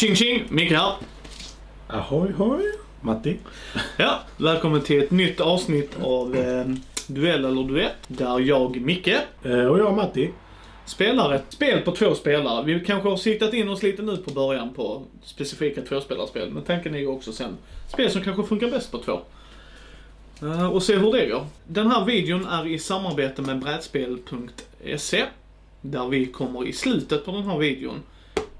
Tjing tjing! Micke här. Ahoy hoj! Matti? Ja, välkommen till ett nytt avsnitt av eh, Duell eller Duett. Där jag, Micke, Eh, och jag Matti. spelar ett spel på två spelare. Vi kanske har siktat in oss lite nu på början på specifika tvåspelarspel. Men tanken är ju också sen spel som kanske funkar bäst på två. Eh, och se hur det går. Den här videon är i samarbete med brädspel.se. Där vi kommer i slutet på den här videon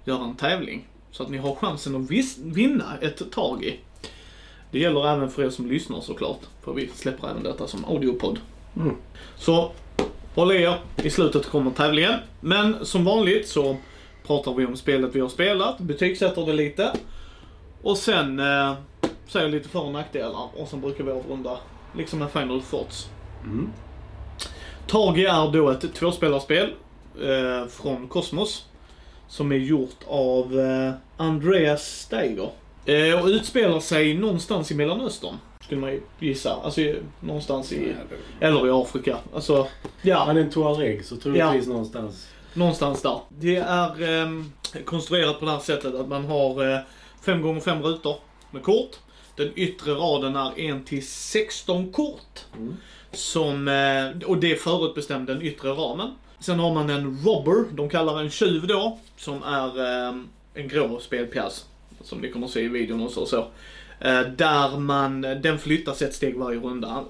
göra en tävling. Så att ni har chansen att vis- vinna ett tag i. Det gäller även för er som lyssnar såklart. För vi släpper även detta som audiopodd. Mm. Så håll i er. I slutet kommer tävlingen. Men som vanligt så pratar vi om spelet vi har spelat, betygsätter det lite. Och sen eh, säger lite för och nackdelar. Och sen brukar vi avrunda liksom med final thoughts. Mm. Tagi är då ett tvåspelarspel eh, från Cosmos. Som är gjort av eh, Andreas Steiger. Eh, och utspelar sig någonstans i Mellanöstern. Skulle man ju gissa. Alltså någonstans i, eller i Afrika. Alltså, ja. Han är en tuareg så troligtvis någonstans. Någonstans där. Det är ehm, konstruerat på det här sättet att man har eh, 5 gånger 5 rutor med kort. Den yttre raden är 1 till 16 kort. Mm. Som, eh, och det är förutbestämt den yttre ramen. Sen har man en robber, de kallar en tjuv då, som är ehm, en grå spelpjäs. Som ni kommer att se i videon och så. så. Eh, där man, den flyttas ett steg varje runda.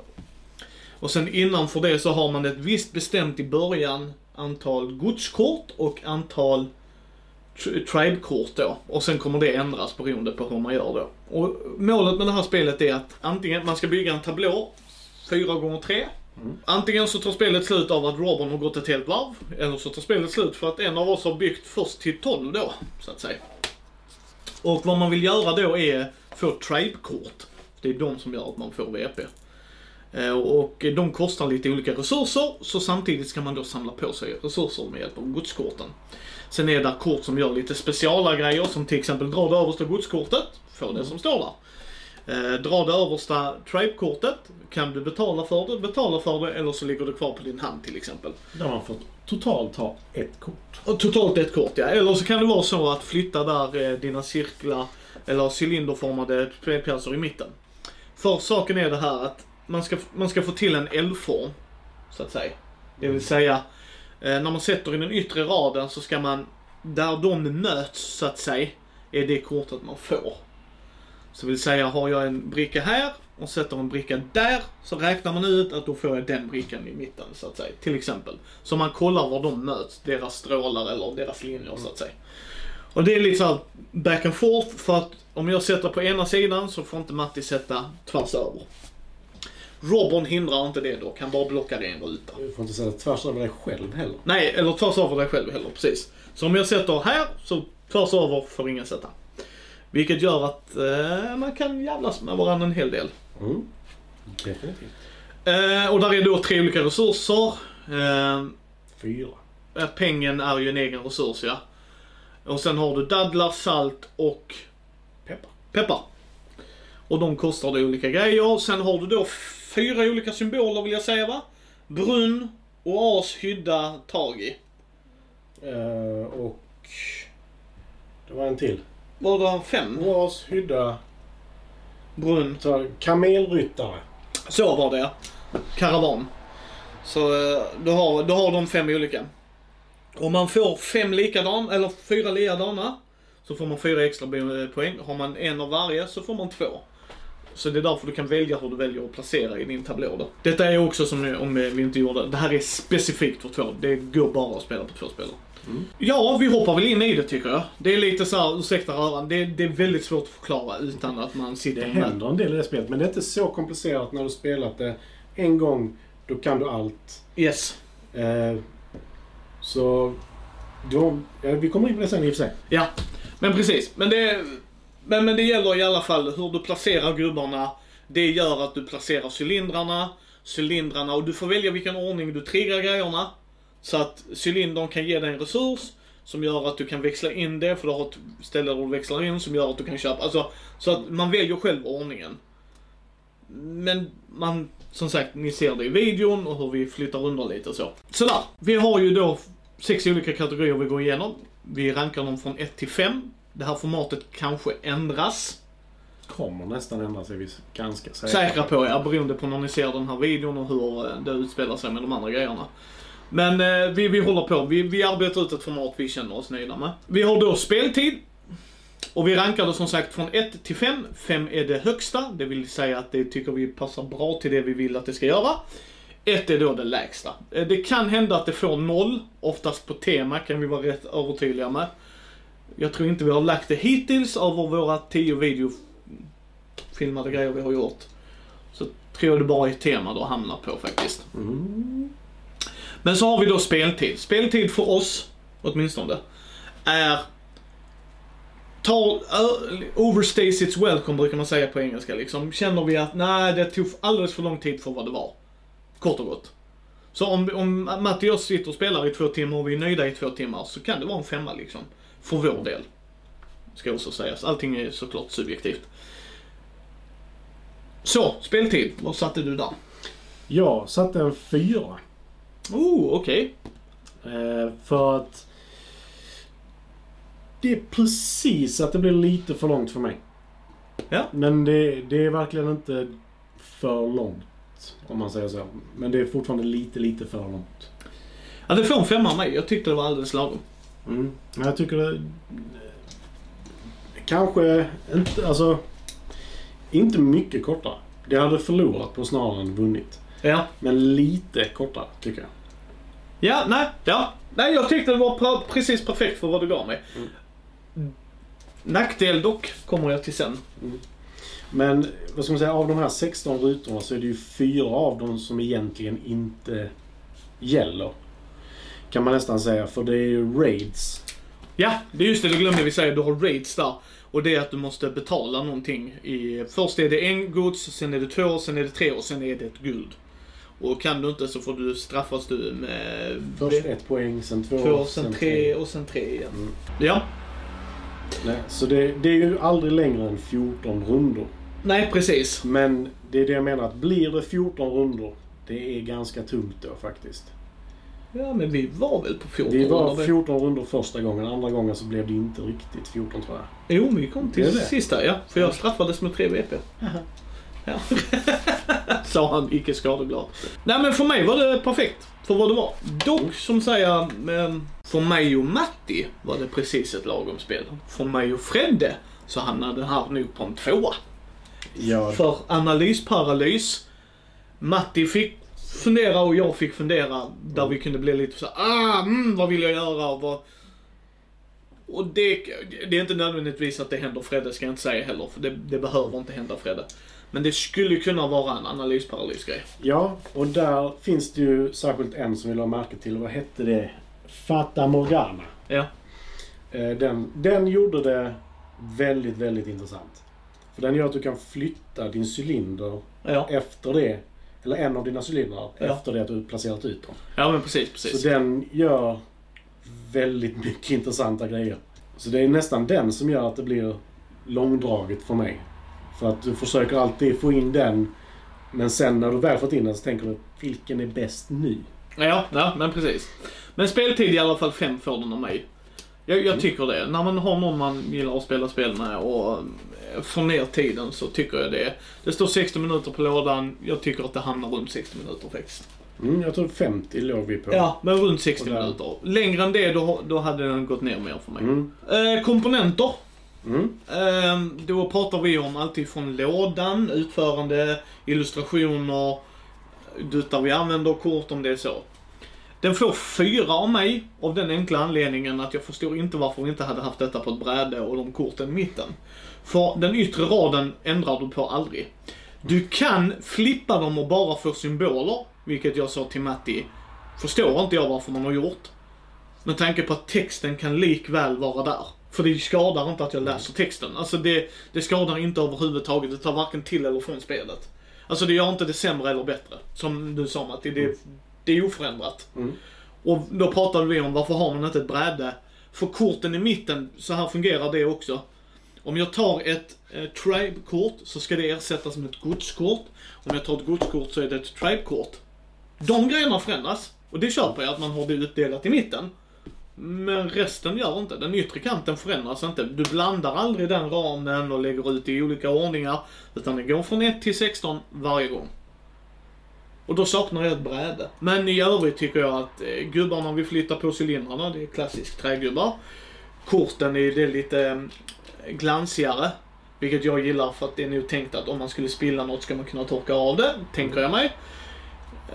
Och sen innanför det så har man ett visst bestämt i början antal godskort och antal tribekort tribe-kort då. Och sen kommer det ändras beroende på hur man gör då. Och målet med det här spelet är att antingen man ska bygga en tablå, 4 gånger 3 Antingen så tar spelet slut av att Robin har gått ett helt varv, eller så tar spelet slut för att en av oss har byggt först till 12 då, så att säga. Och vad man vill göra då är få tribe-kort. Det är de som gör att man får VP. Eh, och de kostar lite olika resurser, så samtidigt ska man då samla på sig resurser med hjälp av godskorten. Sen är det kort som gör lite speciala grejer, som till exempel drar det översta godskortet, får det som står där. Eh, dra det översta tribe-kortet, kan du betala för det, betala för det, eller så ligger det kvar på din hand till exempel. Där man får totalt ha ett kort. Och totalt ett kort ja. Eller så kan det vara så att flytta där eh, dina cirklar eller cylinderformade spelpjäser i mitten. För saken är det här att man ska, man ska få till en L-form, så att säga. Det vill säga, eh, när man sätter i den yttre raden så ska man, där de möts så att säga, är det kortet man får. Så vill säga, har jag en bricka här och sätter en bricka där, så räknar man ut att då får jag den brickan i mitten, så att säga. Till exempel. Så man kollar var de möts, deras strålar eller deras linjer, så att säga. Och det är lite såhär back and forth, för att om jag sätter på ena sidan så får inte Matti sätta tvärs över. Robin hindrar inte det då, kan bara blocka det i en ruta. Du får inte sätta tvärs över dig själv heller. Nej, eller tvärs över dig själv heller, precis. Så om jag sätter här, så tvärs över får ingen sätta. Vilket gör att eh, man kan jävlas med varandra en hel del. Mm. Definitivt. Eh, och där är då tre olika resurser. Eh, Fyra. eh, pengen är ju en egen resurs, ja. Och sen har du dadlar, salt och Peppar. peppar. Och de kostar då olika grejer. Sen har du då fyra olika symboler vill jag säga va? Brunn, oas, hydda, tagi. Eh, och... Det var en till. Var det fem? Oas, hydda, Brunn. så, kamelryttare. Så var det ja. Karavan. Så eh, du har, du har de fem olika. Om man får fem likadana, eller fyra likadana, så får man fyra extra bo- poäng. Har man en av varje så får man två. Så det är därför du kan välja hur du väljer att placera i din tablå då. Detta är också som ni- om vi inte gjorde, det här är specifikt för två. Det går bara att spela på två spelare. Mm. Ja, vi hoppar väl in i det tycker jag. Det är lite så här, ursäkta röran, det, det är väldigt svårt att förklara utan att man sitter Det händer en del i det spelet, men det är inte så komplicerat när du spelat det en gång. Då kan du allt. Yes. Eh, så... Då, ja, vi kommer in på det sen i och för sig. Ja, men precis. Men det, men, men det gäller i alla fall hur du placerar gubbarna. Det gör att du placerar cylindrarna, cylindrarna och du får välja vilken ordning du triggar grejerna. Så att cylindern kan ge dig en resurs som gör att du kan växla in det, för du har ett ställe där du växlar in som gör att du kan köpa. Alltså, så att man väljer själv ordningen. Men man, som sagt, ni ser det i videon och hur vi flyttar under lite och så. Sådär, vi har ju då sex olika kategorier vi går igenom. Vi rankar dem från 1 till 5 det här formatet kanske ändras. Kommer nästan ändra sig, vi är ganska säkra. Säkra på, ja, beroende på när ni ser den här videon och hur eh, det utspelar sig med de andra grejerna. Men eh, vi, vi håller på, vi, vi arbetar ut ett format vi känner oss nöjda med. Vi har då speltid. Och vi rankar det som sagt från 1 till 5. 5 är det högsta, det vill säga att det tycker vi passar bra till det vi vill att det ska göra. 1 är då det lägsta. Eh, Det kan hända att det får 0, oftast på tema kan vi vara rätt övertydliga med. Jag tror inte vi har lagt det hittills över våra 10 videofilmade grejer vi har gjort. Så tror jag det bara är tema då hamnar på faktiskt. Mm. Men så har vi då speltid. Speltid för oss, åtminstone, är Ta, uh, overstays its welcome brukar man säga på engelska liksom. Känner vi att nej, det tog alldeles för lång tid för vad det var. Kort och gott. Så om, om Matti och jag sitter och spelar i två timmar och vi är nöjda i två timmar så kan det vara en femma liksom. För vår del. Ska också sägas. Allting är såklart subjektivt. Så, speltid. Vad satte du där? Jag satte en fyra. Oh, okej. Eh, för att det är precis att det blir lite för långt för mig. Ja. Men det, det är verkligen inte för långt. Om man säger så. Men det är fortfarande lite, lite för långt. Ja, det får en femma av mig. Jag tyckte det var alldeles lagom. Mm. Men jag tycker det... Kanske inte, alltså... Inte mycket kortare. Det hade förlorat på snarare än vunnit. Ja. Men lite kortare, tycker jag. Ja, nej, ja. Nej, jag tyckte det var precis perfekt för vad du gav mig. Nackdel dock, kommer jag till sen. Men vad ska man säga, av de här 16 rutorna så är det ju fyra av dem som egentligen inte gäller. Kan man nästan säga, för det är ju raids. Ja, det är just det, det glömde vi säga. Du har raids där. Och det är att du måste betala någonting. I, först är det en gods, sen är det två, sen är det tre och sen är det ett guld. Och kan du inte så får du straffas du med... Först ett poäng, sen två, två, sen tre och sen tre igen. Mm. Ja. Nej, så det, det är ju aldrig längre än 14 rundor. Nej, precis. Men det är det jag menar, att blir det 14 rundor, det är ganska tungt då faktiskt. Ja, men vi var väl på 14 Vi var rundor? 14 rundor första gången, andra gången så blev det inte riktigt 14 tror jag. Jo, men vi kom till Det sista, ja. För jag straffades med 3 VP. Ja. Sa han icke skadeglad. Nej men för mig var det perfekt. För vad det var. Dock som säger, för mig och Matti var det precis ett lagom spel. För mig och Fredde så hamnade det här nog på en tvåa. Ja, För analysparalys. Matti fick fundera och jag fick fundera. Där vi kunde bli lite så ah, mm, vad vill jag göra? Och, vad... och det, det är inte nödvändigtvis att det händer Fredde, ska jag inte säga heller. För det, det behöver inte hända Fredde. Men det skulle kunna vara en analysparalysgrej. ja, och där finns det ju särskilt en som vi la märke till. Vad hette det? Fata Morgana. Ja. Eh, Den, den gjorde det väldigt, väldigt intressant. För den gör att du kan flytta din cylinder Ja, efter det. Eller en av dina cylindrar Ja. efter det att du placerat ut dem. ja men precis, precis. Så den gör väldigt mycket intressanta grejer. Så det är nästan den som gör att det blir långdraget för mig. För att du försöker alltid få in den. Men sen när du väl fått in den så tänker du, vilken är bäst nu? Ja, ja, men precis. Men speltid i alla fall fem får den av mig. Jag, jag tycker det. När man har någon man gillar att spela spel med och får ner tiden så tycker jag det. Det står 60 minuter på lådan. Jag tycker att det hamnar runt 60 minuter faktiskt. Mm, jag tror 50 låg vi på. Ja, men runt 60 Och där- minuter. Längre än det, då, då hade den gått ner mer för mig. Mm. Eh, komponenter. Mm. Eh, då pratar vi om allt ifrån lådan, utförande, illustrationer, där vi använder kort om det är så. Den får fyra av mig av den enkla anledningen att jag förstår inte varför vi inte hade haft detta på ett bräde och de korten i mitten. För den yttre raden ändrar du på aldrig. Du kan flippa dem och bara få symboler, vilket jag sa till Matti. Förstår inte jag varför man har gjort. Med tanke på att texten kan likväl vara där. För det skadar inte att jag läser texten. Alltså det, det skadar inte överhuvudtaget. Det tar varken till eller från spelet. Alltså det gör inte det sämre eller bättre. Som du sa Matti, det, det är oförändrat. Mm. Och då pratade vi om varför har man inte ett bräde? För korten i mitten, så här fungerar det också. Om jag tar ett eh, tribe-kort så ska det ersättas med ett godskort. Om jag tar ett godskort så är det ett tribe-kort. De grejerna förändras. Och det köper jag att man har det utdelat i mitten. Men resten gör inte. Den yttre kanten förändras inte. Du blandar aldrig den ramen och lägger ut i olika ordningar. Utan det går från 1 till 16 varje gång. Och då saknar jag ett bräde. Men i övrigt tycker jag att eh, gubbarna vi flyttar på cylindrarna, det är klassiskt trägubbar. Korten är det lite glansigare. Vilket jag gillar för att det är nog tänkt att om man skulle spilla något ska man kunna torka av det, tänker jag mig.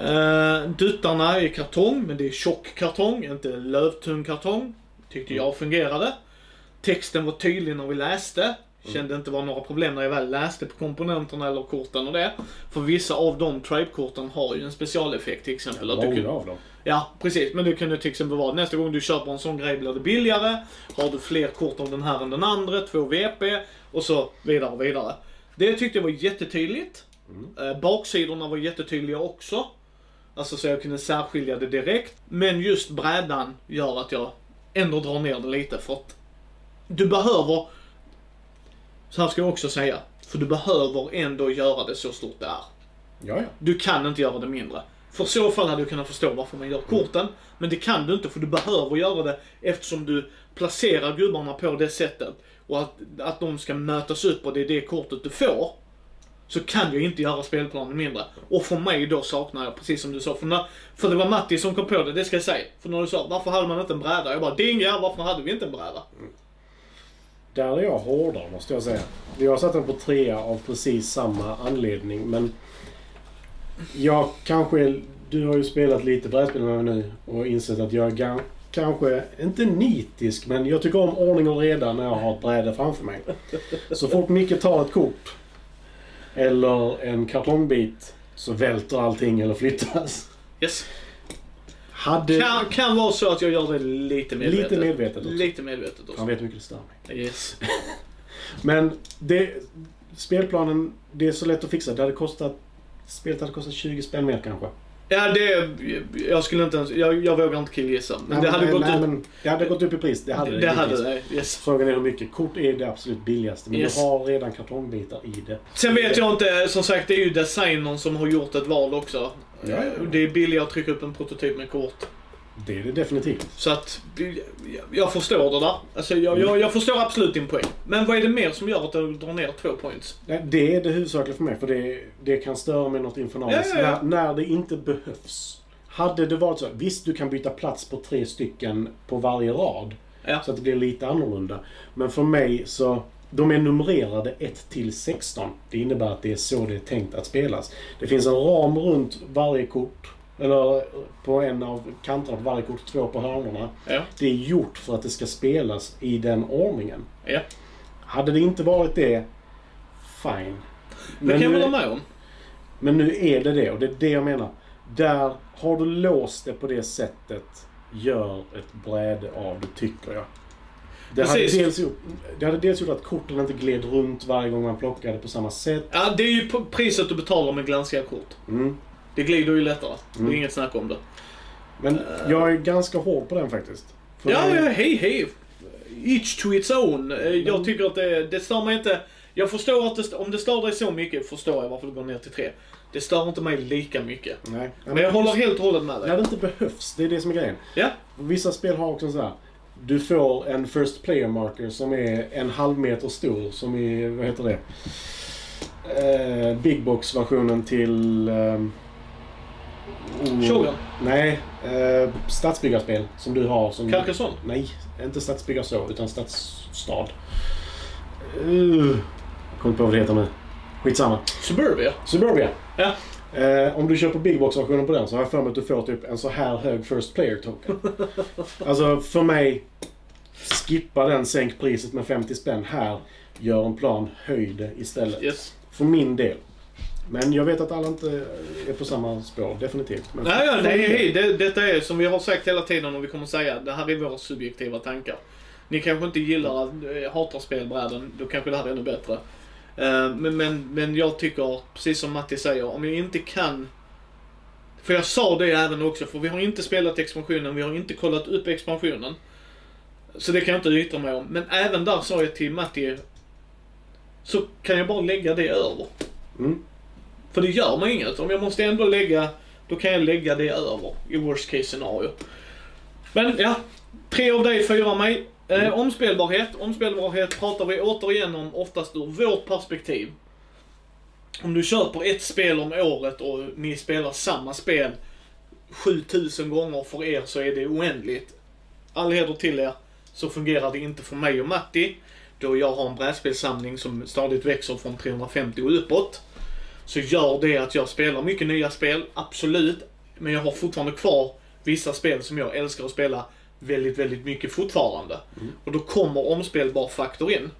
Uh, duttarna är kartong, men det är tjock kartong, inte lövtung kartong. Tyckte jag fungerade. Texten var tydlig när vi läste. Kände inte var några problem när jag väl läste på komponenterna eller korten och det. För vissa av de Tribe-korten har ju en specialeffekt till exempel. att du Många kan, av dem. ja, precis. Men det kan ju till exempel vara nästa gång du köper en sån grej blir det billigare. Har du fler kort av den här än den andra, två VP och så vidare och vidare. Det tyckte jag var jättetydligt. Eh, baksidorna var jättetydliga också. Alltså så jag kunde särskilja det direkt. Men just brädan gör att jag ändå drar ner det lite för att du behöver, så här ska jag också säga, för du behöver ändå göra det så stort det är. Ja, ja. Du kan inte göra det mindre. För så fall hade du kunnat förstå varför man gör korten. Men det kan du inte för du behöver göra det eftersom du placerar gubbarna på det sättet. Och att, att de ska mötas upp och det är det kortet du får. Så kan jag inte göra spelplanen mindre. Och för mig då saknar jag, precis som du sa, för, när, för det var Matti som kom på det, det ska jag säga. För när du sa, varför hade man inte en bräda? Jag bara, dinga, varför hade vi inte en bräda? Där är jag hårdare måste jag säga. Jag har satt den på trea av precis samma anledning. Men jag kanske... Du har ju spelat lite brädspel med mig nu och insett att jag är kanske, inte nitisk, men jag tycker om ordning och reda när jag har ett bräde framför mig. Så fort Micke tar ett kort eller en kartongbit så välter allting eller flyttas. Yes. Hade... Kan, kan vara så att jag gör det lite medvetet. Lite medvetet också. Lite medvetet också. Han vet hur mycket det stör mig. Yes. Men det, spelplanen, det är så lätt att fixa. Det hade kostat... Spelet hade kostat 20 spänn mer kanske. Ja, det... Jag skulle inte ens... Jag, jag vågar inte killgissa. Men det hade nej, gått nej, upp. Men det hade gått upp i pris. Det hade det. det hade det. Yes. Frågan är hur mycket. Kort är det absolut billigaste. Men Yes. du har redan kartongbitar i det. Sen vet jag inte, som sagt det är ju designern som har gjort ett val också. Ja, ja. Det är billigare att trycka upp en prototyp med kort. Det är det definitivt. Så att, jag- förstår det där. Alltså jag, jag, jag förstår absolut din poäng. Men vad är det mer som gör att du drar ner två points? Det är det huvudsakliga för mig. För det, det kan störa mig något infernaliskt. Ja. När, när det inte behövs. Hade det varit så. Visst, du kan byta plats på tre stycken på varje rad. Så att det blir lite annorlunda. Men för mig så... De är numrerade 1 till 16. Det innebär att det är så det är tänkt att spelas. Det finns en ram runt varje kort. Eller på en av kanterna på varje kort, två på hörnorna. Ja. Det är gjort för att det ska spelas i den ordningen. Ja. Hade det inte varit det, fine. Det kan jag hålla med om. men nu är det det och det är det jag menar. Där har du låst det på det sättet, gör ett bräde av det tycker jag. Det hade, dels gjort, det hade dels gjort att korten inte gled runt varje gång man plockade på samma sätt. Ja, det är ju priset du betalar med glansiga kort. Mm. Det glider ju lättare. Det Mm. är inget snack om det. Men jag är ganska hård på den faktiskt. För Ja, det- ja, hej, hej. Each to its own. Eh, Jag Mm. tycker att det, det stör mig inte. Jag förstår att det, om det stör dig så mycket förstår jag varför du går ner till tre. Det stör inte mig lika mycket. Nej. Men jag håller helt och hållet med När dig. det inte behövs, det är det som är grejen. Ja, Vissa spel har också så här. Du får en First Player Marker som är en halv meter stor. Som i, vad heter det? Eh, Big Box-versionen till... oh, Shogun. Nej, eh, stadsbyggarspel som du har. Som, Carcassonne. Nej, inte stadsbyggar så, utan stadsstad. Uh, kommer inte på vad det heter nu. Skitsamma. Suburbia. Suburbia. Ja. Eh, om du köper Big Box-versionen på den så har jag för mig att du får typ en så här hög First Player Token. alltså för mig, skippa den, sänk priset med 50 spänn. Här, gör en plan, höj det istället. Yes. För min del. Men jag vet att alla inte är på samma spår, definitivt. Men Nej, ja, nej. Det, detta är som vi har sagt hela tiden och vi kommer säga. Det här är våra subjektiva tankar. Ni kanske inte gillar, äh, hatar spelbräden. Då kanske det här är ännu bättre. Eh, men, men, men jag tycker, precis som Matti säger, om jag inte kan... För jag sa det även också, för vi har inte spelat expansionen, vi har inte kollat upp expansionen. Så det kan jag inte yttra mig om. Men även där sa jag till Matti, så kan jag bara lägga det över. Mm. För det gör mig inget. Om jag måste ändå lägga, då kan jag lägga det över i worst case scenario. Men ja, tre av dig, fyra av mig. Eh, omspelbarhet. Omspelbarhet pratar vi återigen om oftast ur vårt perspektiv. Om du köper ett spel om året och ni spelar samma spel 7000 gånger för er så är det oändligt. All heder till er, så fungerar det inte för mig och Matti. Då jag har en brädspelssamling som stadigt växer från 350 och uppåt. Så gör det att jag spelar mycket nya spel, absolut. Men jag har fortfarande kvar vissa spel som jag älskar att spela väldigt, väldigt mycket fortfarande. Och då kommer omspelbar faktor in.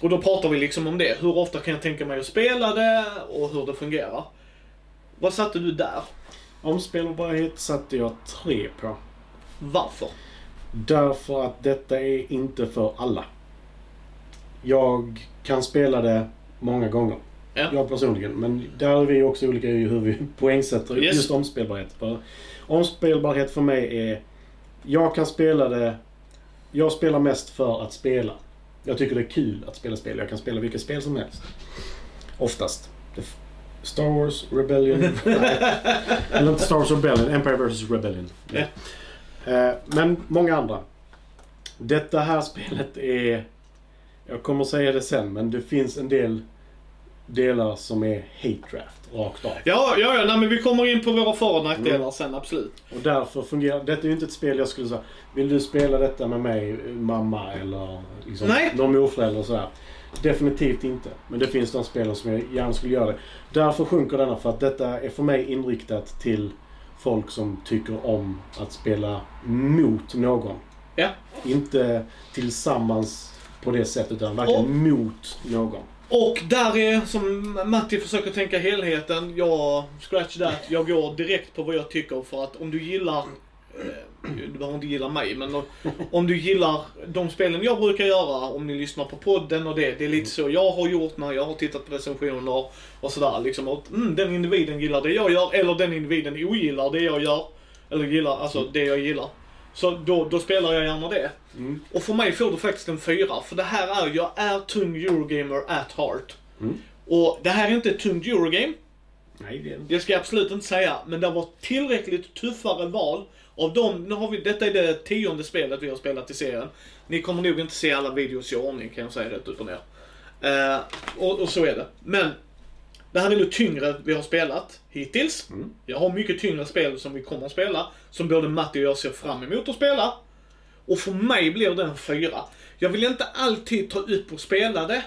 Och då pratar vi liksom om det. Hur ofta kan jag tänka mig att spela det och hur det fungerar. Vad satte du där? Omspelbarhet satte jag tre på. Varför? Därför att detta är inte för alla. Jag kan spela det många gånger. Ja. Jag personligen. Men där är vi också olika i hur vi poängsätter Yes. just omspelbarhet. För omspelbarhet för mig är... Jag kan spela det... Jag spelar mest för att spela. Jag tycker det är kul att spela spel. Jag kan spela vilket spel som helst. Oftast. Star Wars, Rebellion. Eller inte Star Wars Rebellion. Empire vs Rebellion. Ja. Eh, Men många andra. Detta här spelet är... Jag kommer säga det sen, men det finns en del delar som är hate draft rakt av. Ja, ja, ja nej, men vi kommer in på våra för och nackdelar sen, absolut. Och därför fungerar... Detta är ju inte ett spel jag skulle säga, vill du spela detta med mig, mamma eller liksom, Nej. någon morförälder och sådär. Definitivt inte. Men det finns de spelen som jag gärna skulle göra det. Därför sjunker denna för att detta är för mig inriktat till folk som tycker om att spela mot någon. Ja. Inte tillsammans på det sättet utan verkligen Och- mot någon. Och där är, som Matti försöker tänka helheten, jag, scratch that, jag går direkt på vad jag tycker för att om du gillar, eh, du behöver inte gilla mig, men om, du gillar de spelen jag brukar göra, om ni lyssnar på podden och det, det är lite så jag har gjort när jag har tittat på recensioner och sådär liksom. Att, mm, den individen gillar det jag gör, eller den individen ogillar det jag gör. Eller gillar, alltså det jag gillar. Så då, då spelar jag gärna det. Mm. Och för mig får du faktiskt en fyra. För det här är, jag är tung Eurogamer at heart. Mm. Och det här är inte ett tungt Eurogame. Nej, det är Det ska jag absolut inte säga. Men det var tillräckligt tuffare val. Av dem, nu har vi, detta är det tionde spelet vi har spelat i serien. Ni kommer nog inte se alla videos i ordning kan jag säga rätt upp och ner. Eh, och, och så är det. Men det här är det tyngre vi har spelat hittills. Mm. Jag har mycket tyngre spel som vi kommer att spela. Som både Matti och jag ser fram emot att spela. Och för mig blir det en fyra. Jag vill inte alltid ta upp och spela det.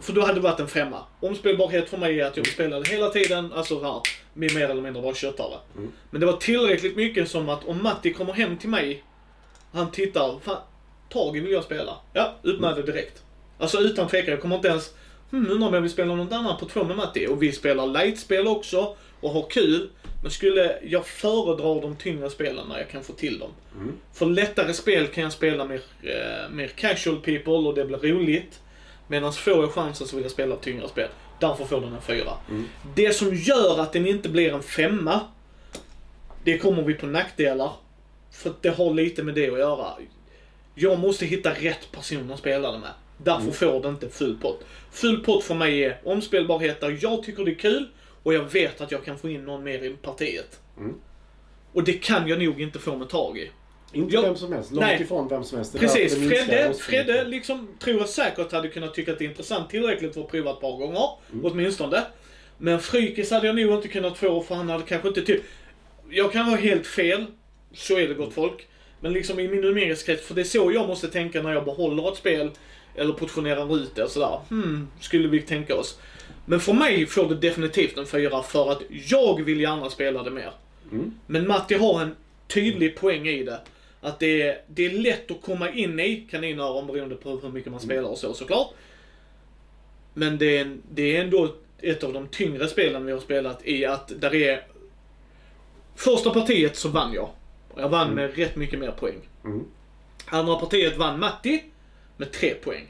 För då hade det varit en femma. Omspelbarhet för mig är att jag vill spela det hela tiden, alltså här, med mer eller mindre bara köttare. Mm. Men det var tillräckligt mycket som att om Matti kommer hem till mig, han tittar, fan, Tage vill jag spela. Ja, upp med det direkt. Alltså utan tvekan, jag kommer inte ens, hmm, undrar om jag vill spela något annat på två med Matti. Och vi spelar light-spel också, och har kul. Men skulle, jag föredrar de tyngre spelen när jag kan få till dem. Mm. För lättare spel kan jag spela mer, eh, mer casual people och det blir roligt. Medan får jag chansen så vill jag spela tyngre spel. Därför får den en fyra. Mm. Det som gör att den inte blir en femma, det kommer vi på nackdelar. För det har lite med det att göra. Jag måste hitta rätt person att spela det med. Därför Mm. får det inte full pott. Full pott för mig är omspelbarhet där jag tycker det är kul och jag vet att jag kan få in någon mer i partiet. Mm. Och det kan jag nog inte få med tag i. Inte Jag- vem som helst. Långt Nej. ifrån vem som helst. Det Precis, Fredde. Fredde liksom, tror jag säkert hade kunnat tycka att det är intressant tillräckligt för att prova ett par gånger. Åtminstone. Men Frykis hade jag nog inte kunnat få för han hade kanske inte tyckt... Jag kan vara helt fel. Så är det gott folk. Men liksom i min numeriska för det är så jag måste tänka när jag behåller ett spel. Eller portionerar ut det och sådär. Hmm, skulle vi tänka oss. Men för mig får det definitivt en fyra för att jag vill gärna spela det mer. Mm. Men Matti har en tydlig poäng i det. Att det är, det är lätt att komma in i kaninöron beroende på hur mycket man spelar och så såklart. Men det är, det är ändå ett av de tyngre spelen vi har spelat i att där är... Första partiet så vann jag. Och jag vann med rätt mycket mer poäng. Mm. Andra partiet vann Matti med tre poäng.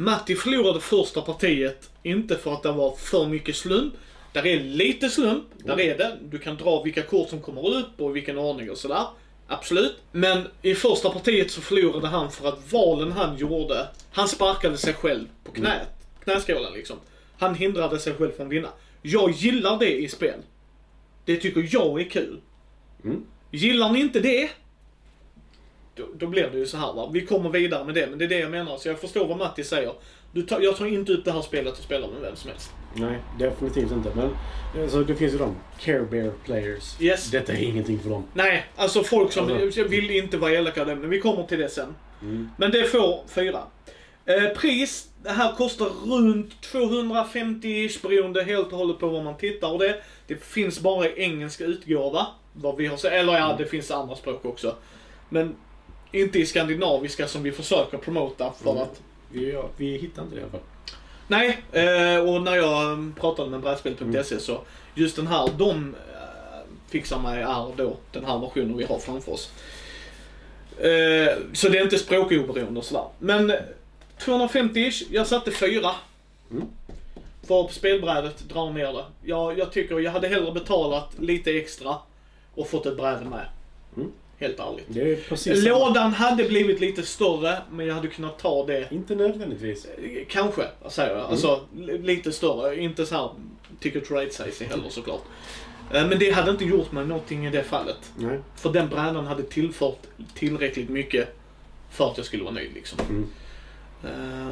Matti förlorade första partiet, inte för att det var för mycket slump. Där är lite slump, där är det. Du kan dra vilka kort som kommer upp och vilken ordning och sådär. Absolut. Men i första partiet så förlorade han för att valen han gjorde, han sparkade sig själv på knät. Knäskålen liksom. Han hindrade sig själv från att vinna. Jag gillar det i spel. Det tycker jag är kul. Mm. Gillar ni inte det, då, då blir det ju så här va. Vi kommer vidare med det, men det är det jag menar. Så jag förstår vad Matti säger. Du tar, jag tar inte ut det här spelet och spelar med vem som helst. Nej, definitivt inte. Men alltså, det finns ju de. Care Bear players. Yes. Detta är ingenting för dem. Nej, alltså folk som Alltså. vill inte vara elaka men vi kommer till det sen. Mm. Men det får fyra. Eh, pris, det här kostar runt 250 beroende helt och hållet på vad man tittar och det. Det finns bara i engelska utgåva. Vad vi har sett, eller ja, det finns andra språk också. Men inte i skandinaviska som vi försöker promota för Mm. att Vi, ja, vi hittar inte det i alla fall. Nej, eh, och när jag mm, pratade med brädspel.se så just den här de eh, fixar mig är då den här versionen vi har framför oss. Eh, så det är inte språkoberoende och sådär. Men eh, 250-ish, jag satte fyra. Mm. För spelbrädet drar ner det. Jag, jag tycker jag hade hellre betalat lite extra och fått ett bräde med. Mm. Helt ärligt. Det är precis samma. Lådan hade blivit lite större, men jag hade kunnat ta det Inte nödvändigtvis. Kanske, säger jag. Alltså li- lite större. Inte så här ticket rate size heller såklart. Eh, Men det hade inte gjort mig någonting i det fallet. Nej. För den brädan hade tillfört tillräckligt mycket för att jag skulle vara nöjd liksom. Mm. Eh,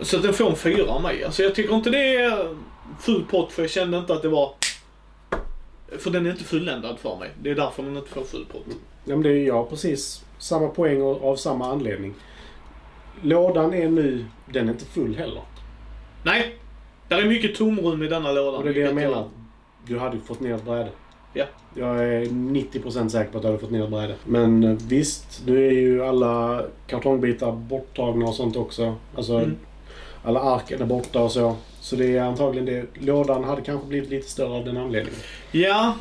Så den får en fyra av mig. Alltså jag tycker inte det är full pott för jag kände inte att det var... För den är inte fulländad för mig. Det är därför den inte får full pott. Ja, men det är jag precis samma poäng och av samma anledning. Lådan är nu, den är inte full heller. Nej! Där är mycket tomrum i denna lådan. Och det är det jag menar. Du hade fått ner ett bräde. Ja. Jag är 90% säker på att du hade fått ner ett bräde. Men eh, visst, nu är ju alla kartongbitar borttagna och sånt också. Alltså, Mm. alla arken är borta och så. Så det är antagligen det. Lådan hade kanske blivit lite större av den anledningen. Ja.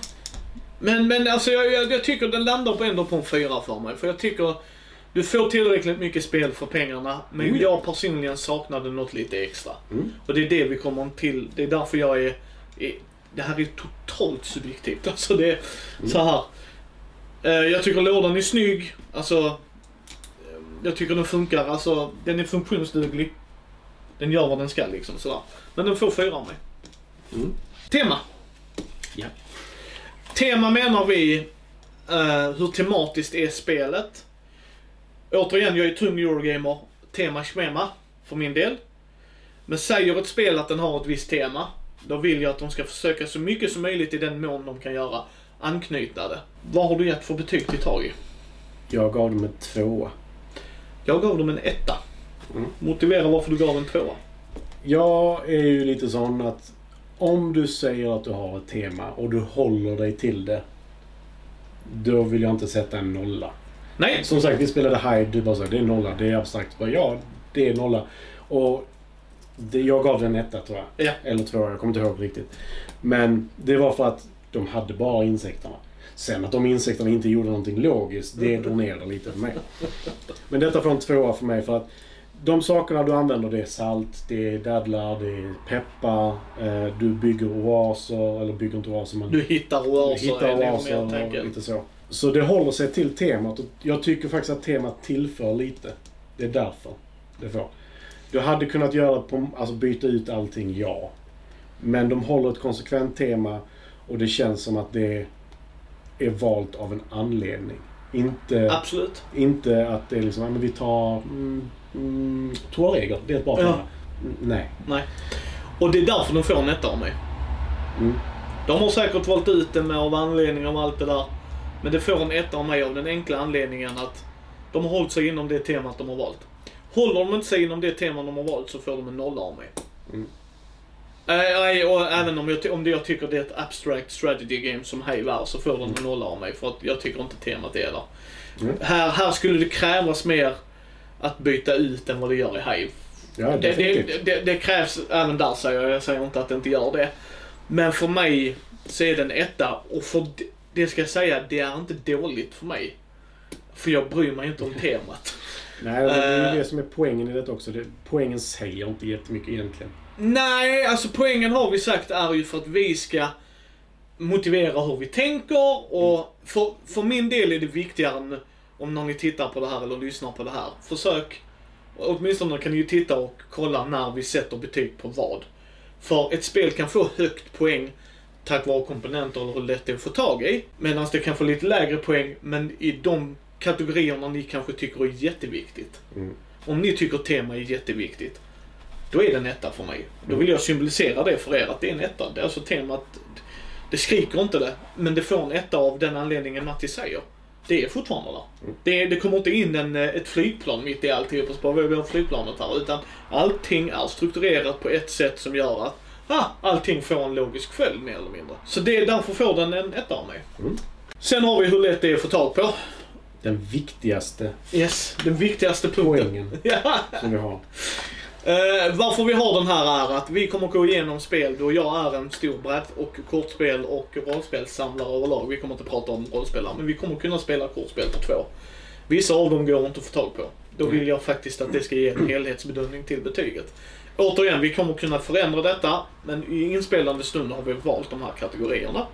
Men, men alltså jag, jag, jag tycker den landar på ändå på en fyra för mig. För jag tycker du får tillräckligt mycket spel för pengarna. Men Mm. jag personligen saknade något lite extra. Mm. Och det är det vi kommer till. Det är därför jag är... är det här är totalt subjektivt. Alltså det är så här. Eh, jag tycker lådan är snygg. Alltså... Jag tycker den funkar. Alltså den är funktionsduglig. Den gör vad den ska liksom sådär. Men den får fyra av mig. Mm. Tema. Ja. Tema menar vi eh, hur tematiskt är spelet. Återigen, jag är tung Eurogamer. Tema schmema för min del. Men säger ett spel att den har ett visst tema, då vill jag att de ska försöka så mycket som möjligt i den mån de kan göra anknyta det. Vad har du gett för betyg till Tagi? Jag gav dem en tvåa. Jag gav dem en etta. Mm. Motivera varför du gav en tvåa. Jag är ju lite sån att om du säger att du har ett tema och du håller dig till det. Då vill jag inte sätta en nolla. Nej, Som sagt, vi spelade Hyde. Du bara sa det är nolla. Det är abstrakt. Bara, ja, det är nolla. Och det, jag gav den etta tror jag. Ja. Eller två, jag kommer inte ihåg riktigt. Men det var för att de hade bara insekterna. Sen att de insekterna inte gjorde någonting logiskt, det drog ner det lite för mig. Men detta får en tvåa för mig för att de sakerna du använder det är salt, det är dadlar, det är peppar, eh, du bygger oaser, eller bygger inte oaser men du hittar du oaser hittar är det oaser och tänker. lite så. Så det håller sig till temat och jag tycker faktiskt att temat tillför lite. Det är därför det får. Du hade kunnat göra på, alltså byta ut allting, ja. Men de håller ett konsekvent tema och det känns som att det är valt av en anledning. Inte, Absolut. inte att det är liksom, men vi tar mm, mm, Tuareger, det är ett bra Ja. tema. Mm, Nej. Nej. Och det är därför de får en etta av mig. Mm. De har säkert valt ut det med av anledning av allt det där. Men det får en etta av mig av den enkla anledningen att de har hållit sig inom det temat de har valt. Håller de inte sig inom det temat de har valt så får de en nolla av mig. Mm. Nej, och även om jag, om det jag tycker det är ett abstract strategy game som Hive är så får de en nolla av mig för att jag tycker inte temat är där. Mm. Här, här skulle det krävas mer att byta ut än vad det gör i Hive. Ja, Det, det, det, det krävs även där säger jag. Jag säger inte att det inte gör det. Men för mig så är det en etta. Och för det ska jag säga, det är inte dåligt för mig. För jag bryr mig inte om temat. Nej, det är Eh. det som är poängen i det också. Poängen säger inte jättemycket egentligen. Nej, alltså poängen har vi sagt är ju för att vi ska motivera hur vi tänker och för, för min del är det viktigare än om ni tittar på det här eller lyssnar på det här. Försök, åtminstone kan ni ju titta och kolla när vi sätter betyg på vad. För ett spel kan få högt poäng tack vare komponenter eller hur lätt det är att få tag i. Medan det kan få lite lägre poäng, men i de kategorierna ni kanske tycker är jätteviktigt. Mm. Om ni tycker tema är jätteviktigt, då är det en etta för mig. Då vill jag symbolisera det för er, att det är en etta. Det är alltså temat, det skriker inte det, men det får en etta av den anledningen Matti säger. Det är fortfarande där. Mm. Det, det kommer inte in en, eh, ett flygplan mitt i alltihopa, så bara vi har flygplanet här. Utan allting är strukturerat på ett sätt som gör att ah, allting får en logisk följd mer eller mindre. Så det, därför får den en etta av mig. Mm. Sen har vi hur lätt det är att få tag på. Den viktigaste Yes, den viktigaste punkten. poängen Ja. som vi har. Eh, varför vi har den här är att vi kommer gå igenom spel då jag är en stor brett och kortspel och rollspelssamlare överlag. Vi kommer inte prata om rollspelare, men vi kommer kunna spela kortspel på två. Vissa av dem går inte att få tag på. Då vill jag faktiskt att det ska ge en helhetsbedömning till betyget. Återigen, vi kommer kunna förändra detta, men i inspelande stund har vi valt de här kategorierna.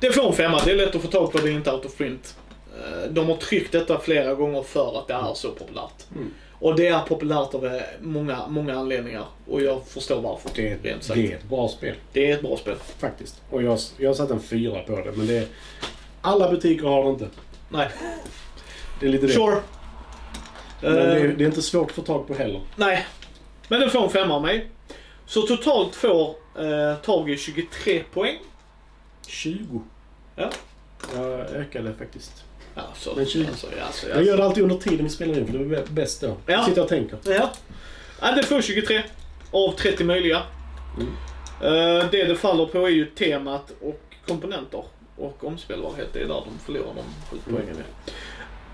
Det får en femma, det är lätt att få tag på, det är inte out of print. Eh, de har tryckt detta flera gånger för att det är så populärt. Mm. Och det är populärt av eh, många, många anledningar. Och jag förstår varför. Det, rent det är ett bra spel det är ett bra spel. faktiskt. Och jag, jag har satt en fyra på det, men det är, alla butiker har det inte. Nej. Det är lite det. Sure. Men det, Eh, är, det är inte svårt att få tag på heller. Nej. Men den får en femma av mig. Så totalt får eh, Tage 23 poäng. 20. Ja. Jag ökade faktiskt. Alltså, Men 20. alltså, alltså, Jag gör det alltid under tiden vi spelar in, för det är bäst då. Ja. Sitter och tänker. Ja. ja, det får 23 av 30 möjliga. Mm. Eh, det det faller på är ju temat och komponenter. Och omspelbarhet, det är där de förlorar de sju Mm. poängen. i.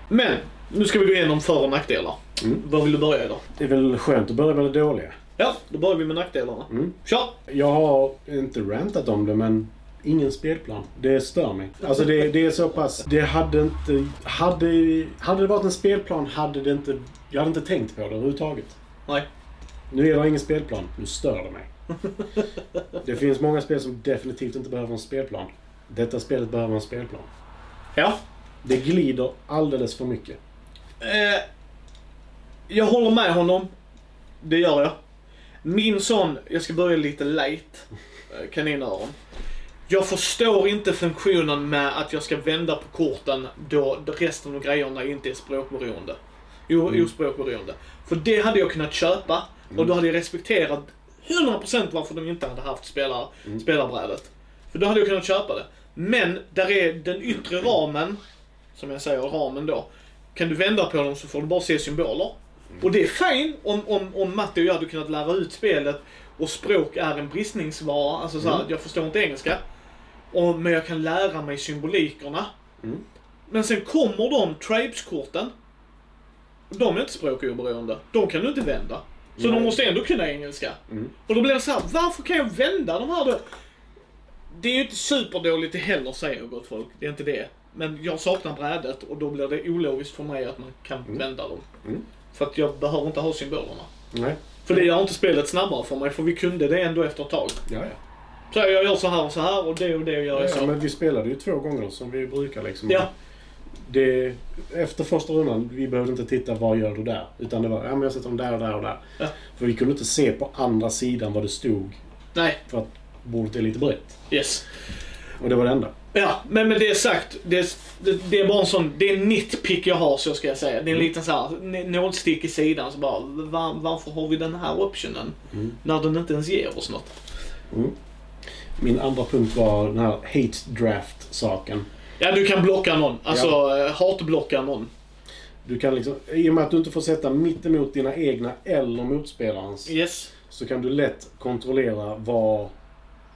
Men, nu ska vi gå igenom för och nackdelar. Mm. Var vill du börja idag? Det är väl skönt att börja med det dåliga. Ja, då börjar vi med nackdelarna. Mm. Kör! Jag har inte rantat om det, men ingen spelplan. Det stör mig. Alltså det, det är så pass... Det hade inte... Hade, hade det varit en spelplan hade det inte... Jag hade inte tänkt på det överhuvudtaget. Nej. Nu är det ingen spelplan. Nu stör det mig. Det finns många spel som definitivt inte behöver en spelplan. Detta spelet behöver en spelplan. Ja. Det glider alldeles för mycket. Eh, jag håller med honom. Det gör jag. Min sån, jag ska börja lite light, eh, kaninöron. Jag förstår inte funktionen med att jag ska vända på korten då resten av grejerna inte är språkberoende. O, Mm. Ospråkberoende. För det hade jag kunnat köpa och då hade jag respekterat 100% varför de inte hade haft spelar, Mm. spelarbrädet. För då hade jag kunnat köpa det. Men där är den yttre ramen, som jag säger, ramen då. Kan du vända på dem så får du bara se symboler. Och det är fine om, om, om Matti och jag hade kunnat lära ut spelet och språk är en bristningsvara. Alltså så här, Mm. jag förstår inte engelska. Och, men jag kan lära mig symbolikerna. Mm. Men sen kommer de tribes-korten. De är inte språkoberoende. De kan du inte vända. Så Nej. de måste ändå kunna engelska. Mm. Och då blir det så här, varför kan jag vända de här då? Det är ju inte superdåligt heller säger gott folk. Det är inte det. Men jag saknar brädet och då blir det ologiskt för mig att man kan Mm. vända dem. Mm. För att jag behöver inte ha symbolerna. Nej. För det gör inte spelet snabbare för mig, för vi kunde det ändå efter ett tag. Ja, ja. Så jag gör så här och så här och det och det gör jag ja, så. men vi spelade ju två gånger som vi brukar liksom. Ja, Det, efter första rundan, vi behövde inte titta vad gör du där. Utan det var, ja men jag sätter dem där och där och där. Ja. För vi kunde inte se på andra sidan vad det stod. nej, För att bordet är lite brett. yes. Och det var det enda. Ja, men med det sagt, det, det, det är bara en sån, det är en nitpick jag har så ska jag säga. Det är en liten så här nålstick i sidan så bara, var, varför har vi den här optionen? Mm. När den inte ens ger oss något. Mm. Min andra punkt var den här hate draft-saken. Ja, du kan blocka någon. Alltså, ja. hatblocka någon. Du kan liksom, I och med att du inte får sätta mitt emot dina egna eller motspelarens Yes. så kan du lätt kontrollera var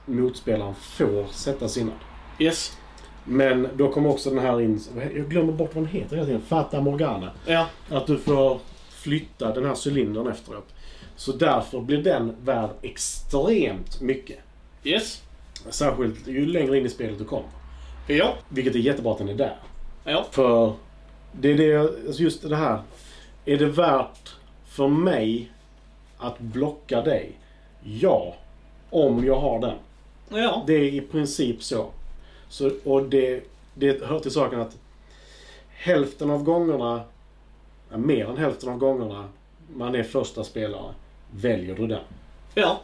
motspelaren får sätta sina. Yes. Men då kommer också den här in, jag glömmer bort vad den heter hela tiden, Fata Morgana. Ja. Att du får flytta den här cylindern efteråt. Så därför blir den värd extremt mycket. Yes. Särskilt ju längre in i spelet du kommer. Ja. Vilket är jättebra att den är där. Ja. För det är det, alltså just det här. Är det värt för mig att blocka dig? Ja. Om jag har den. Ja. Det är i princip så. så och det, det hör till saken att hälften av gångerna, ja, mer än hälften av gångerna man är första spelare, väljer du den. Ja.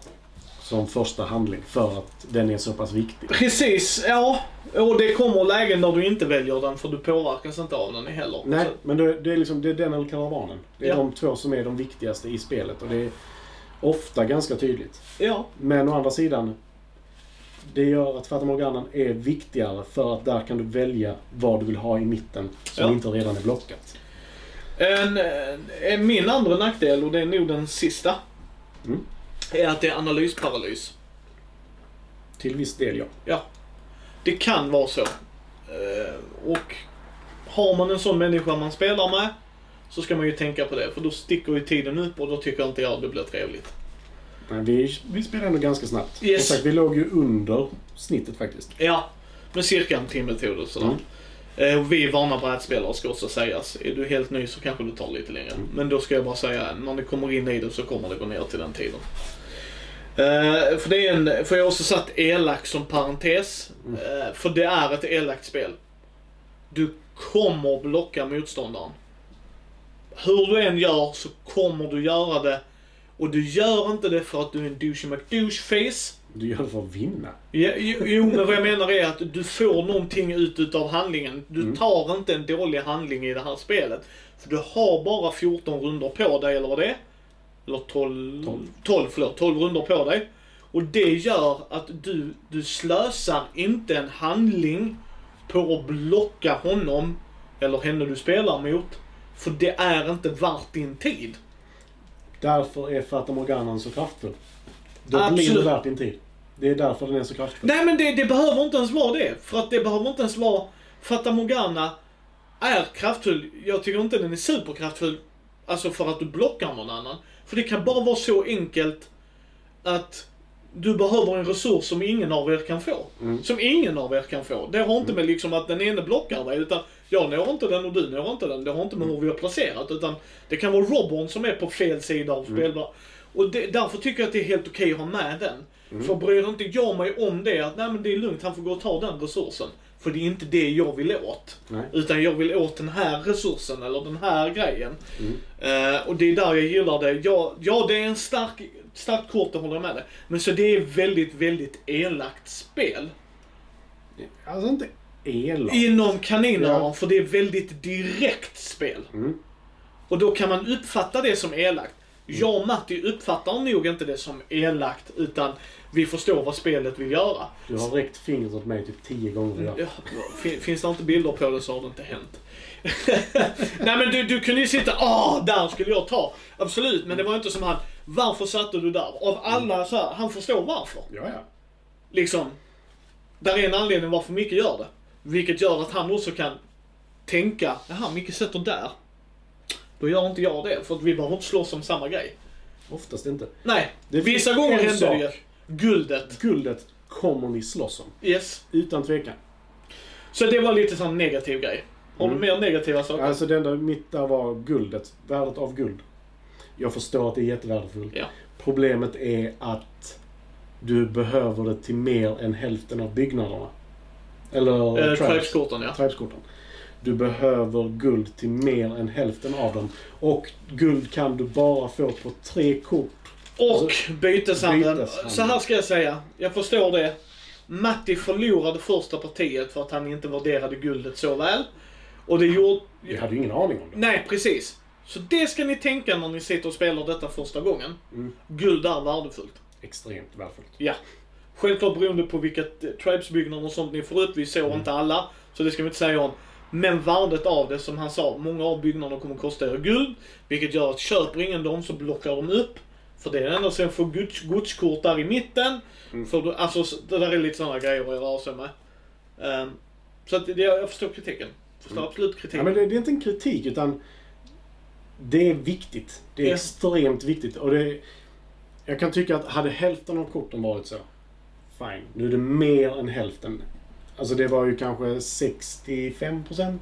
Som första handling för att den är så pass viktig. Precis, ja. Och det kommer lägen där du inte väljer den för du påverkas inte av den heller. Nej, Så, men det, det är liksom det är den eller karavanen. Det är Ja. de två som är de viktigaste i spelet och det är ofta ganska tydligt. ja, Men å andra sidan, det gör att Fata Morganan är viktigare för att där kan du välja vad du vill ha i mitten som Ja. inte redan är blockat. En, en, min andra nackdel, och det är nog den sista, Mm. Är att det är analysparalys. Till viss del ja. Ja, det kan vara så. Eh, Och har man en sån människa man spelar med så ska man ju tänka på det. För då sticker ju tiden upp och då tycker inte jag det blir trevligt. Men vi, vi spelade ändå ganska snabbt. Yes. Sagt, vi låg ju under snittet faktiskt. Ja, med cirka en timme tog det sådär. Mm. Eh, vi är vana brädspelare ska också sägas. Är du helt ny så kanske det tar lite längre. Mm. Men då ska jag bara säga, när det kommer in i det så kommer det gå ner till den tiden. Eh, för det är en, för jag har också satt elak som parentes. Mm. Eh, för det är ett elakt spel. Du kommer blocka motståndaren. Hur du än gör så kommer du göra det. Och du gör inte det för att du är en douche McDouche face. Du gör det för att vinna. Ja, jo, jo, men vad jag menar är att du får någonting ut utav handlingen. Du Mm. tar inte en dålig handling i det här spelet. För du har bara 14 runder på dig, eller vad det är. Eller 12, 12. 12, förlåt, 12 runder på dig. Och det gör att du, du slösar inte en handling på att blocka honom, eller henne du spelar mot. För det är inte värt din tid. Därför är Fata Morganan så kraftfull. Då blir Absolut. det värt din tid. Det är därför den är så kraftfull. Nej men det, det behöver inte ens vara det. För att det behöver inte ens vara... Fata Morgana är kraftfull. Jag tycker inte den är superkraftfull. Alltså för att du blockar någon annan. För det kan bara vara så enkelt att du behöver en resurs som ingen av er kan få. Mm. Som ingen av er kan få. Det har inte med liksom att den ene blockar dig, utan jag når inte den och du når inte den. Det har inte med hur vi har placerat, utan det kan vara Robborn som är på fel sida av Mm. spelbar. Och det, därför tycker jag att det är helt okej att ha med den. Mm. För bryr inte jag mig om det, att nej men det är lugnt, han får gå och ta den resursen. För det är inte det jag vill åt. Nej. Utan jag vill åt den här resursen eller den här grejen. Mm. Eh, och det är där jag gillar det. Ja, ja det är en stark, starkt kort, det håller jag med dig. Men så det är väldigt, väldigt elakt spel. Alltså inte elak. Inom kaninöron, Ja. för det är väldigt direkt spel. Mm. Och då kan man uppfatta det som elakt. Jag och Matti uppfattar nog inte det som elakt, utan vi förstår vad spelet vill göra. Du har räckt fingret åt mig typ tio gånger idag. Ja, fin- finns det inte bilder på det så har det inte hänt. Nej men du, du kunde ju sitta, ah där skulle jag ta. Absolut, men det var inte som han, varför satte du där? Av alla så här, han förstår varför. Ja, ja. Liksom, där är en anledning varför Micke gör det. Vilket gör att han också kan tänka, jaha Micke sätter där. Då gör inte jag det, för att vi behöver inte slåss om samma grej. Oftast inte. Nej, Det vissa gånger händer det ju. Guldet. Guldet kommer ni slåss om. Yes. Utan tvekan. Så det var lite sån negativ grej. Har du Mm. mer negativa saker? Alltså det enda mitt där var guldet. Värdet av guld. Jag förstår att det är jättevärdefullt. Ja. Problemet är att du behöver det till mer än hälften av byggnaderna. Eller Eh, tribes. Tribeskorten ja. Tribeskorten. Du behöver guld till mer än hälften av dem. Och guld kan du bara få på tre kort. Och Alltså, byteshandeln. byteshandeln. Så här ska jag säga. Jag förstår det. Matti förlorade första partiet för att han inte värderade guldet så väl. Och det gjorde... Vi hade ju ingen aning om det. Nej, precis. Så det ska ni tänka när ni sitter och spelar detta första gången. Mm. Guld är värdefullt. Extremt värdefullt. Ja. Självklart beroende på vilket eh, tribesbyggnader och sånt ni får upp. Vi såg Mm. inte alla, så det ska vi inte säga om. Men värdet av det, som han sa, många av byggnaderna kommer kosta er guld. Vilket gör att köper ingen dem så blockar de upp. För det är det enda som får gods, godskort där i mitten. Mm. För du, alltså, det där är lite sådana grejer att röra sig med. Ehm, så att det, jag förstår kritiken. Förstår Mm. absolut kritiken. Ja, men det, det är inte en kritik utan det är viktigt. Det är Ja. extremt viktigt. Och det, jag kan tycka att hade hälften av korten varit så, fine. Nu är det mer än hälften. Alltså det var ju kanske 65%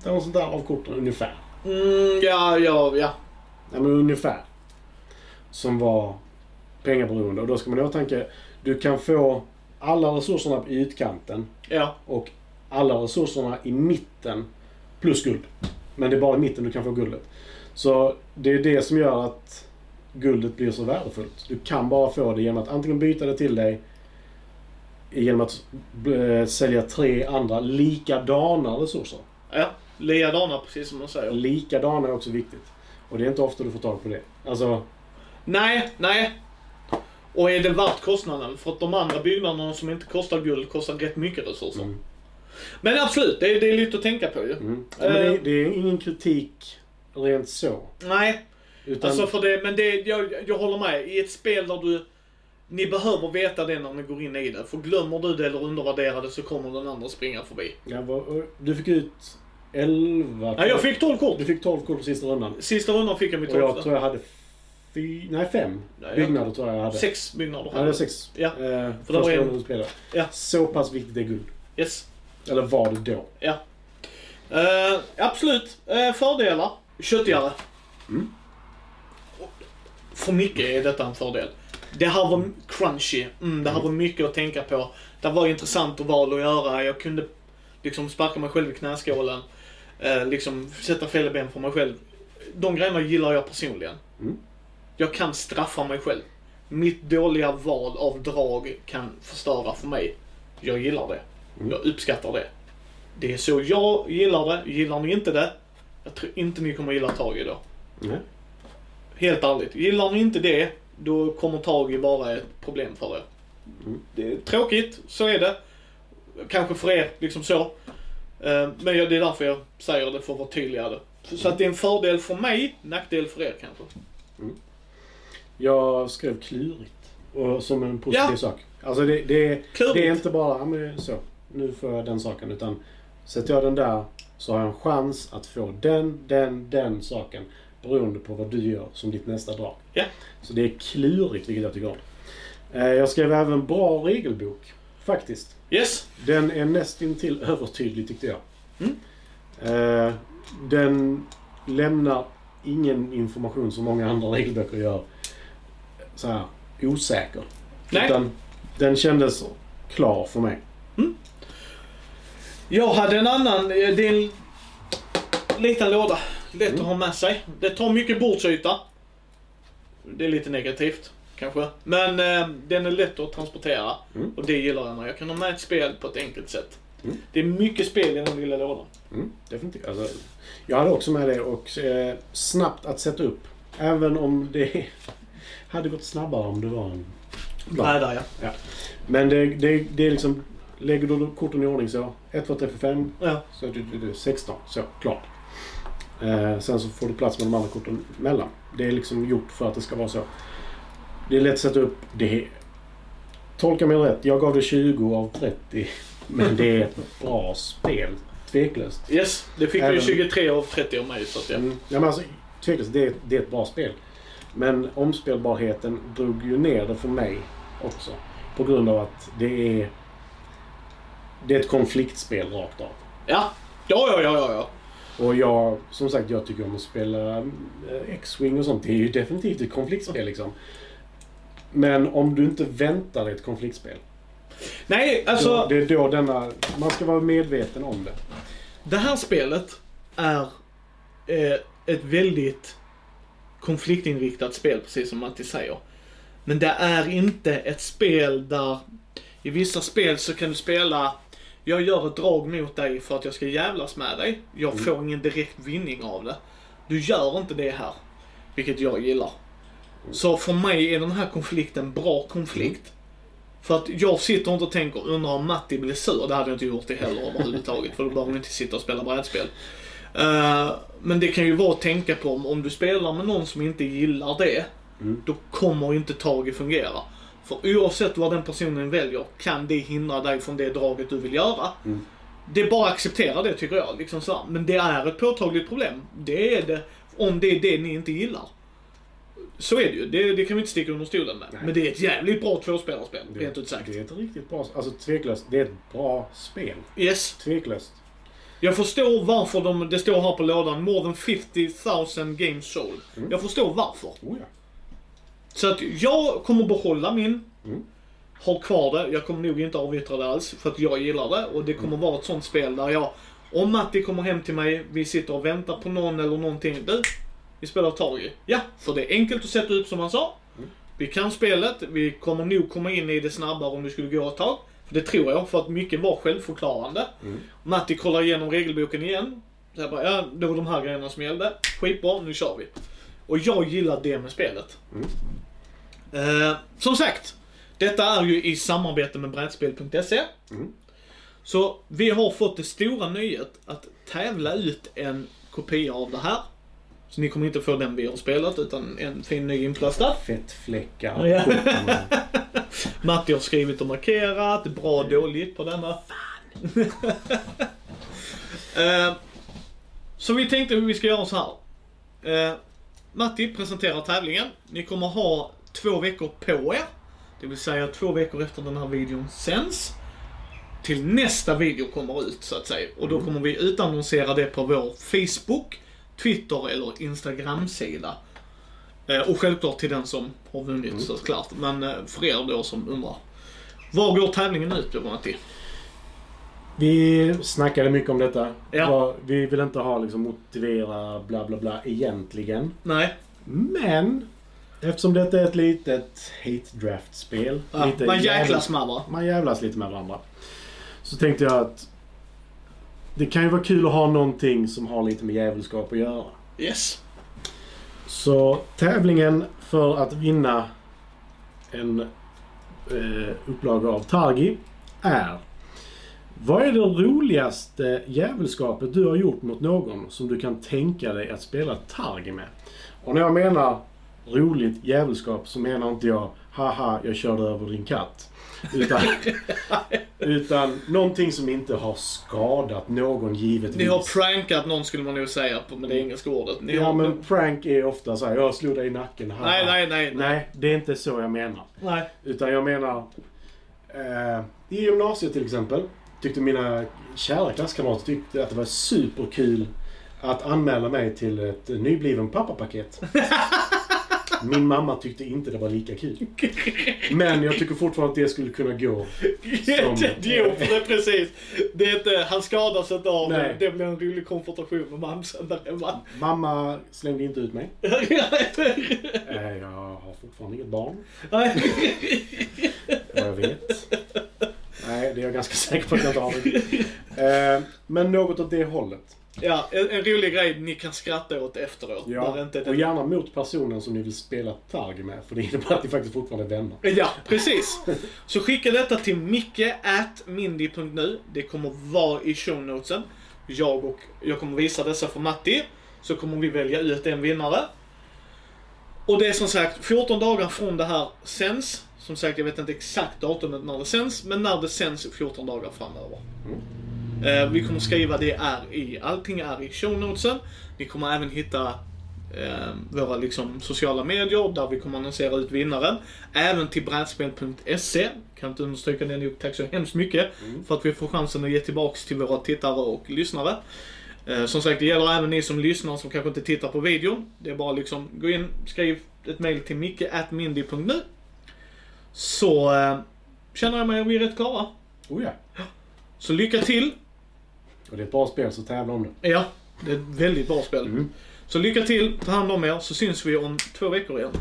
eller något sånt där av korten ungefär. Mm, ja, ja, ja. Ja, men ungefär. Som var pengaberoende. Och då ska man ha i tanke, du kan få alla resurserna på ytkanten Ja, och alla resurserna i mitten plus guld. Men det är bara i mitten du kan få guldet. Så det är det som gör att guldet blir så värdefullt. Du kan bara få det genom att antingen byta det till dig genom att eh, sälja tre andra likadana resurser. Ja, likadana precis som man säger. Likadana är också viktigt. Och det är inte ofta du får tag på det. Alltså, Nej, nej. Och är det värt kostnaden? För att de andra byggnaderna som inte kostar guld kostar rätt mycket resurser. mm, Men absolut, det är, det är lite att tänka på ju. mm. Ja, men det, det är ingen kritik rent så. Nej, Utan, alltså för det, men det, jag, jag håller med. I ett spel där du, ni behöver veta det när ni går in i det. För glömmer du det eller undervärderar det så kommer den andra springa förbi. ja, vad- du fick ut 11... Ja, jag fick 12 kort. Du fick 12 kort på sista rundan. Sista rundan fick jag mitt Och jag tror jag hade fy, nej fem Nej, byggnader tror jag jag hade. Sex byggnader. Ja, det sex. Ja, Eh, det var första en- gången du spelade. Ja. Så pass viktigt är guld. Yes. Eller var det då? Ja. Eh, absolut. Uh, fördelar. Köttigare. Mm. För mycket är detta en fördel. Det här var crunchy. Mm, det här var mycket att tänka på. Det var intressant att val att göra. Jag kunde liksom sparka mig själv i knäskålen. Eh, liksom sätta fälleben för mig själv. De grejerna gillar jag personligen. Mm. Jag kan straffa mig själv. Mitt dåliga val av drag kan förstöra för mig. Jag gillar det. Mm. Jag uppskattar det. Det är så jag gillar det. Gillar ni inte det, jag tror inte ni kommer gilla tag i då. Nej. Helt ärligt. Gillar ni inte det, då kommer tag i vara ett problem för er. Mm. Det är tråkigt, så är det. Kanske för er, liksom så. Eh, Men det är därför jag säger det, för att vara tydligare. Så att det är en fördel för mig, nackdel för er kanske. Jag skrev klurigt. Och som en positiv Ja. sak. Alltså det, det, det är inte bara, men så. Nu får jag den saken. Utan sätter jag den där så har jag en chans att få den, den, den saken. Beroende på vad du gör som ditt nästa drag. Ja. Så det är klurigt, vilket jag tycker om. Eh, Jag skrev även bra regelbok. Faktiskt. Yes. Den är nästintill övertydlig tyckte jag. Mm. Eh, den lämnar ingen information som många andra regelböcker gör så här osäker. Nej. Utan den kändes klar för mig. Jag hade en annan, eh, det är en liten låda. Lätt Mm. att ha med sig. Det tar mycket bordsyta. Det är lite negativt, kanske. Men eh, den är lätt att transportera. Mm. Och det gillar jag när jag kan ha med ett spel på ett enkelt sätt. Mm. Det är mycket spel i den lilla lådan. Mm, definitivt. Alltså, jag hade också med det och eh, snabbt att sätta upp. Även om det hade gått snabbare om det var en plan. Bräda, ja. Men det, det, det är liksom... Lägger du korten i ordning så. 1, 2, 3, 4, 5. ja. Så det, det, det 16. Så, klart. Eh, sen så får du plats med de andra korten mellan. Det är liksom gjort för att det ska vara så. Det är lätt att sätta upp. Det tolka mig rätt. Jag gav det 20 av 30. Men det är ett bra spel. Tveklöst. Yes, det fick Även- ju 23 av 30 av mig. Så att, ja. Mm. Ja, men alltså, tveklöst, det är, det är ett bra spel. Men omspelbarheten drog ju ner det för mig också. På grund av att det är... Det är ett konfliktspel rakt av. ja. Ja, ja, ja, ja. Och jag, som sagt, jag tycker om att spela eh, X-Wing och sånt. Det är ju definitivt ett konfliktspel liksom. Men om du inte väntar ett konfliktspel. Nej, alltså. då, det är då denna... Man ska vara medveten om det. Det här spelet är eh, ett väldigt konfliktinriktat spel, precis som Matti säger. Men det är inte ett spel där, i vissa spel så kan du spela, jag gör ett drag mot dig för att jag ska jävlas med dig. Jag får ingen direkt vinning av det. Du gör inte det här. Vilket jag gillar. Så för mig är den här konflikten bra konflikt. För att jag sitter inte och tänker, undrar om Matti blir sur. Det hade jag inte gjort det heller överhuvudtaget. För då behöver hon inte sitta och spela brädspel. Eh, men det kan ju vara att tänka på om, om du spelar med någon som inte gillar det. Mm. Då kommer inte taget fungera. För oavsett vad den personen väljer kan det hindra dig från det draget du vill göra. Mm. Det är bara att acceptera det tycker jag. Liksom så. Men det är ett påtagligt problem. Det är det om det är det ni inte gillar. Så är det ju. Det, det kan vi inte sticka under stolen med. Nej. Men det är ett jävligt bra tvåspelarspel, rent ut sagt. Det är ett riktigt bra... Alltså tveklöst. Det är ett bra spel. Yes. Tveklöst. Jag förstår varför de, det står här på lådan, more than 50 000 games sold. Mm. Jag förstår varför. Oh, ja. Så att jag kommer behålla min. Mm. Ha kvar det. Jag kommer nog inte avyttra det alls. För att jag gillar det. Och det kommer vara ett sånt spel där jag, om Matti kommer hem till mig, vi sitter och väntar på någon eller någonting. Du, vi spelar Targi. Ja, för det är enkelt att sätta upp som han sa. Vi kan spelet, vi kommer nog komma in i det snabbare om det skulle gå ett tag. Det tror jag, för att mycket var självförklarande. Matti kollar igenom regelboken igen. Så jag bara, ja, det var de här grejerna som gällde. Skitbra, nu kör vi. Och jag gillar det med spelet. Eh, som sagt, detta är ju i samarbete med brädspel.se. Mm. Så vi har fått det stora nöjet att tävla ut en kopia av det här. Så ni kommer inte få den vi har spelat, utan en fin ny inplastad. Fettfläckar. Ja. Matti har skrivit och markerat, bra dåligt på denna. Eh, så vi tänkte hur vi ska göra så här. Eh, Matti presenterar tävlingen. Ni kommer ha två veckor på er. Det vill säga två veckor efter den här videon sänds. Till nästa video kommer ut så att säga. Och då kommer vi utannonsera det på vår Facebook, Twitter eller Instagram-sida. Eh, och självklart till den som har vunnit såklart. Men eh, för er då som undrar. Var går tävlingen ut då Matti? Vi snackade mycket om detta. Ja. Vi vill inte ha liksom motivera bla bla bla egentligen. Nej, Men eftersom detta är ett litet hate draft-spel. ja, lite man jävla- jäklas med va? man jävlas lite med varandra. Så tänkte jag att det kan ju vara kul att ha någonting som har lite med djävulskap att göra. Yes. Så tävlingen för att vinna en eh, upplaga av Targi är Vad är det roligaste djävulskapet du har gjort mot någon som du kan tänka dig att spela Targi med? Och när jag menar roligt djävulskap så menar inte jag haha, jag körde över din katt. Utan, utan någonting som inte har skadat någon givetvis. Ni har prankat någon skulle man nog säga på med det engelska ordet. Ni Ja har, men prank är ofta så här, jag slog dig i nacken. haha." Nej, nej, nej. Nej. Nej, det är inte så jag menar. nej. Utan jag menar... Eh, I gymnasiet till exempel tyckte mina kära klasskamrater tyckte att det var superkul att anmäla mig till ett nybliven pappapaket. Min mamma tyckte inte det var lika kul. Men jag tycker fortfarande att det skulle kunna gå. Som- jo, för det är precis. Det är inte, han skadas inte av det. Det blir en rolig konfrontation med mamsen där hemma. Mamma slängde inte ut mig. Eh, jag har fortfarande inget barn. Nej. Vad jag vet. Nej, det är jag ganska säker på att jag inte har. Eh, men något åt det hållet. Ja, en, en rolig grej ni kan skratta åt efteråt. Ja, inte och gärna mot personen som ni vill spela tag med. För det innebär att ni faktiskt fortfarande är vänner. Ja, precis. Så skicka detta till micke.mindy.nu. Det kommer vara i shownotesen. Jag och jag kommer visa dessa för Matti. Så kommer vi välja ut en vinnare. Och det är som sagt 14 dagar från det här sänds. Som sagt, jag vet inte exakt datumet när det sänds, men när det sänds 14 dagar framöver. Eh, vi kommer skriva det är i, allting är i shownotesen. Ni kommer även hitta eh, våra liksom, sociala medier där vi kommer annonsera ut vinnaren. Även till brädspel.se. Kan inte understryka det nog. Tack så hemskt mycket för att vi får chansen att ge tillbaks till våra tittare och lyssnare. Eh, som sagt, det gäller även ni som lyssnar som kanske inte tittar på videon. Det är bara liksom, gå in, skriv ett mail till micke.mindy.nu. Så eh, känner jag mig att vi är rätt klara. Oh ja. Så lycka till! Och det är ett bra spel, så tävla om det. Ja, det är ett väldigt bra spel. Mm. Så lycka till, ta hand om er, så syns vi om två veckor igen.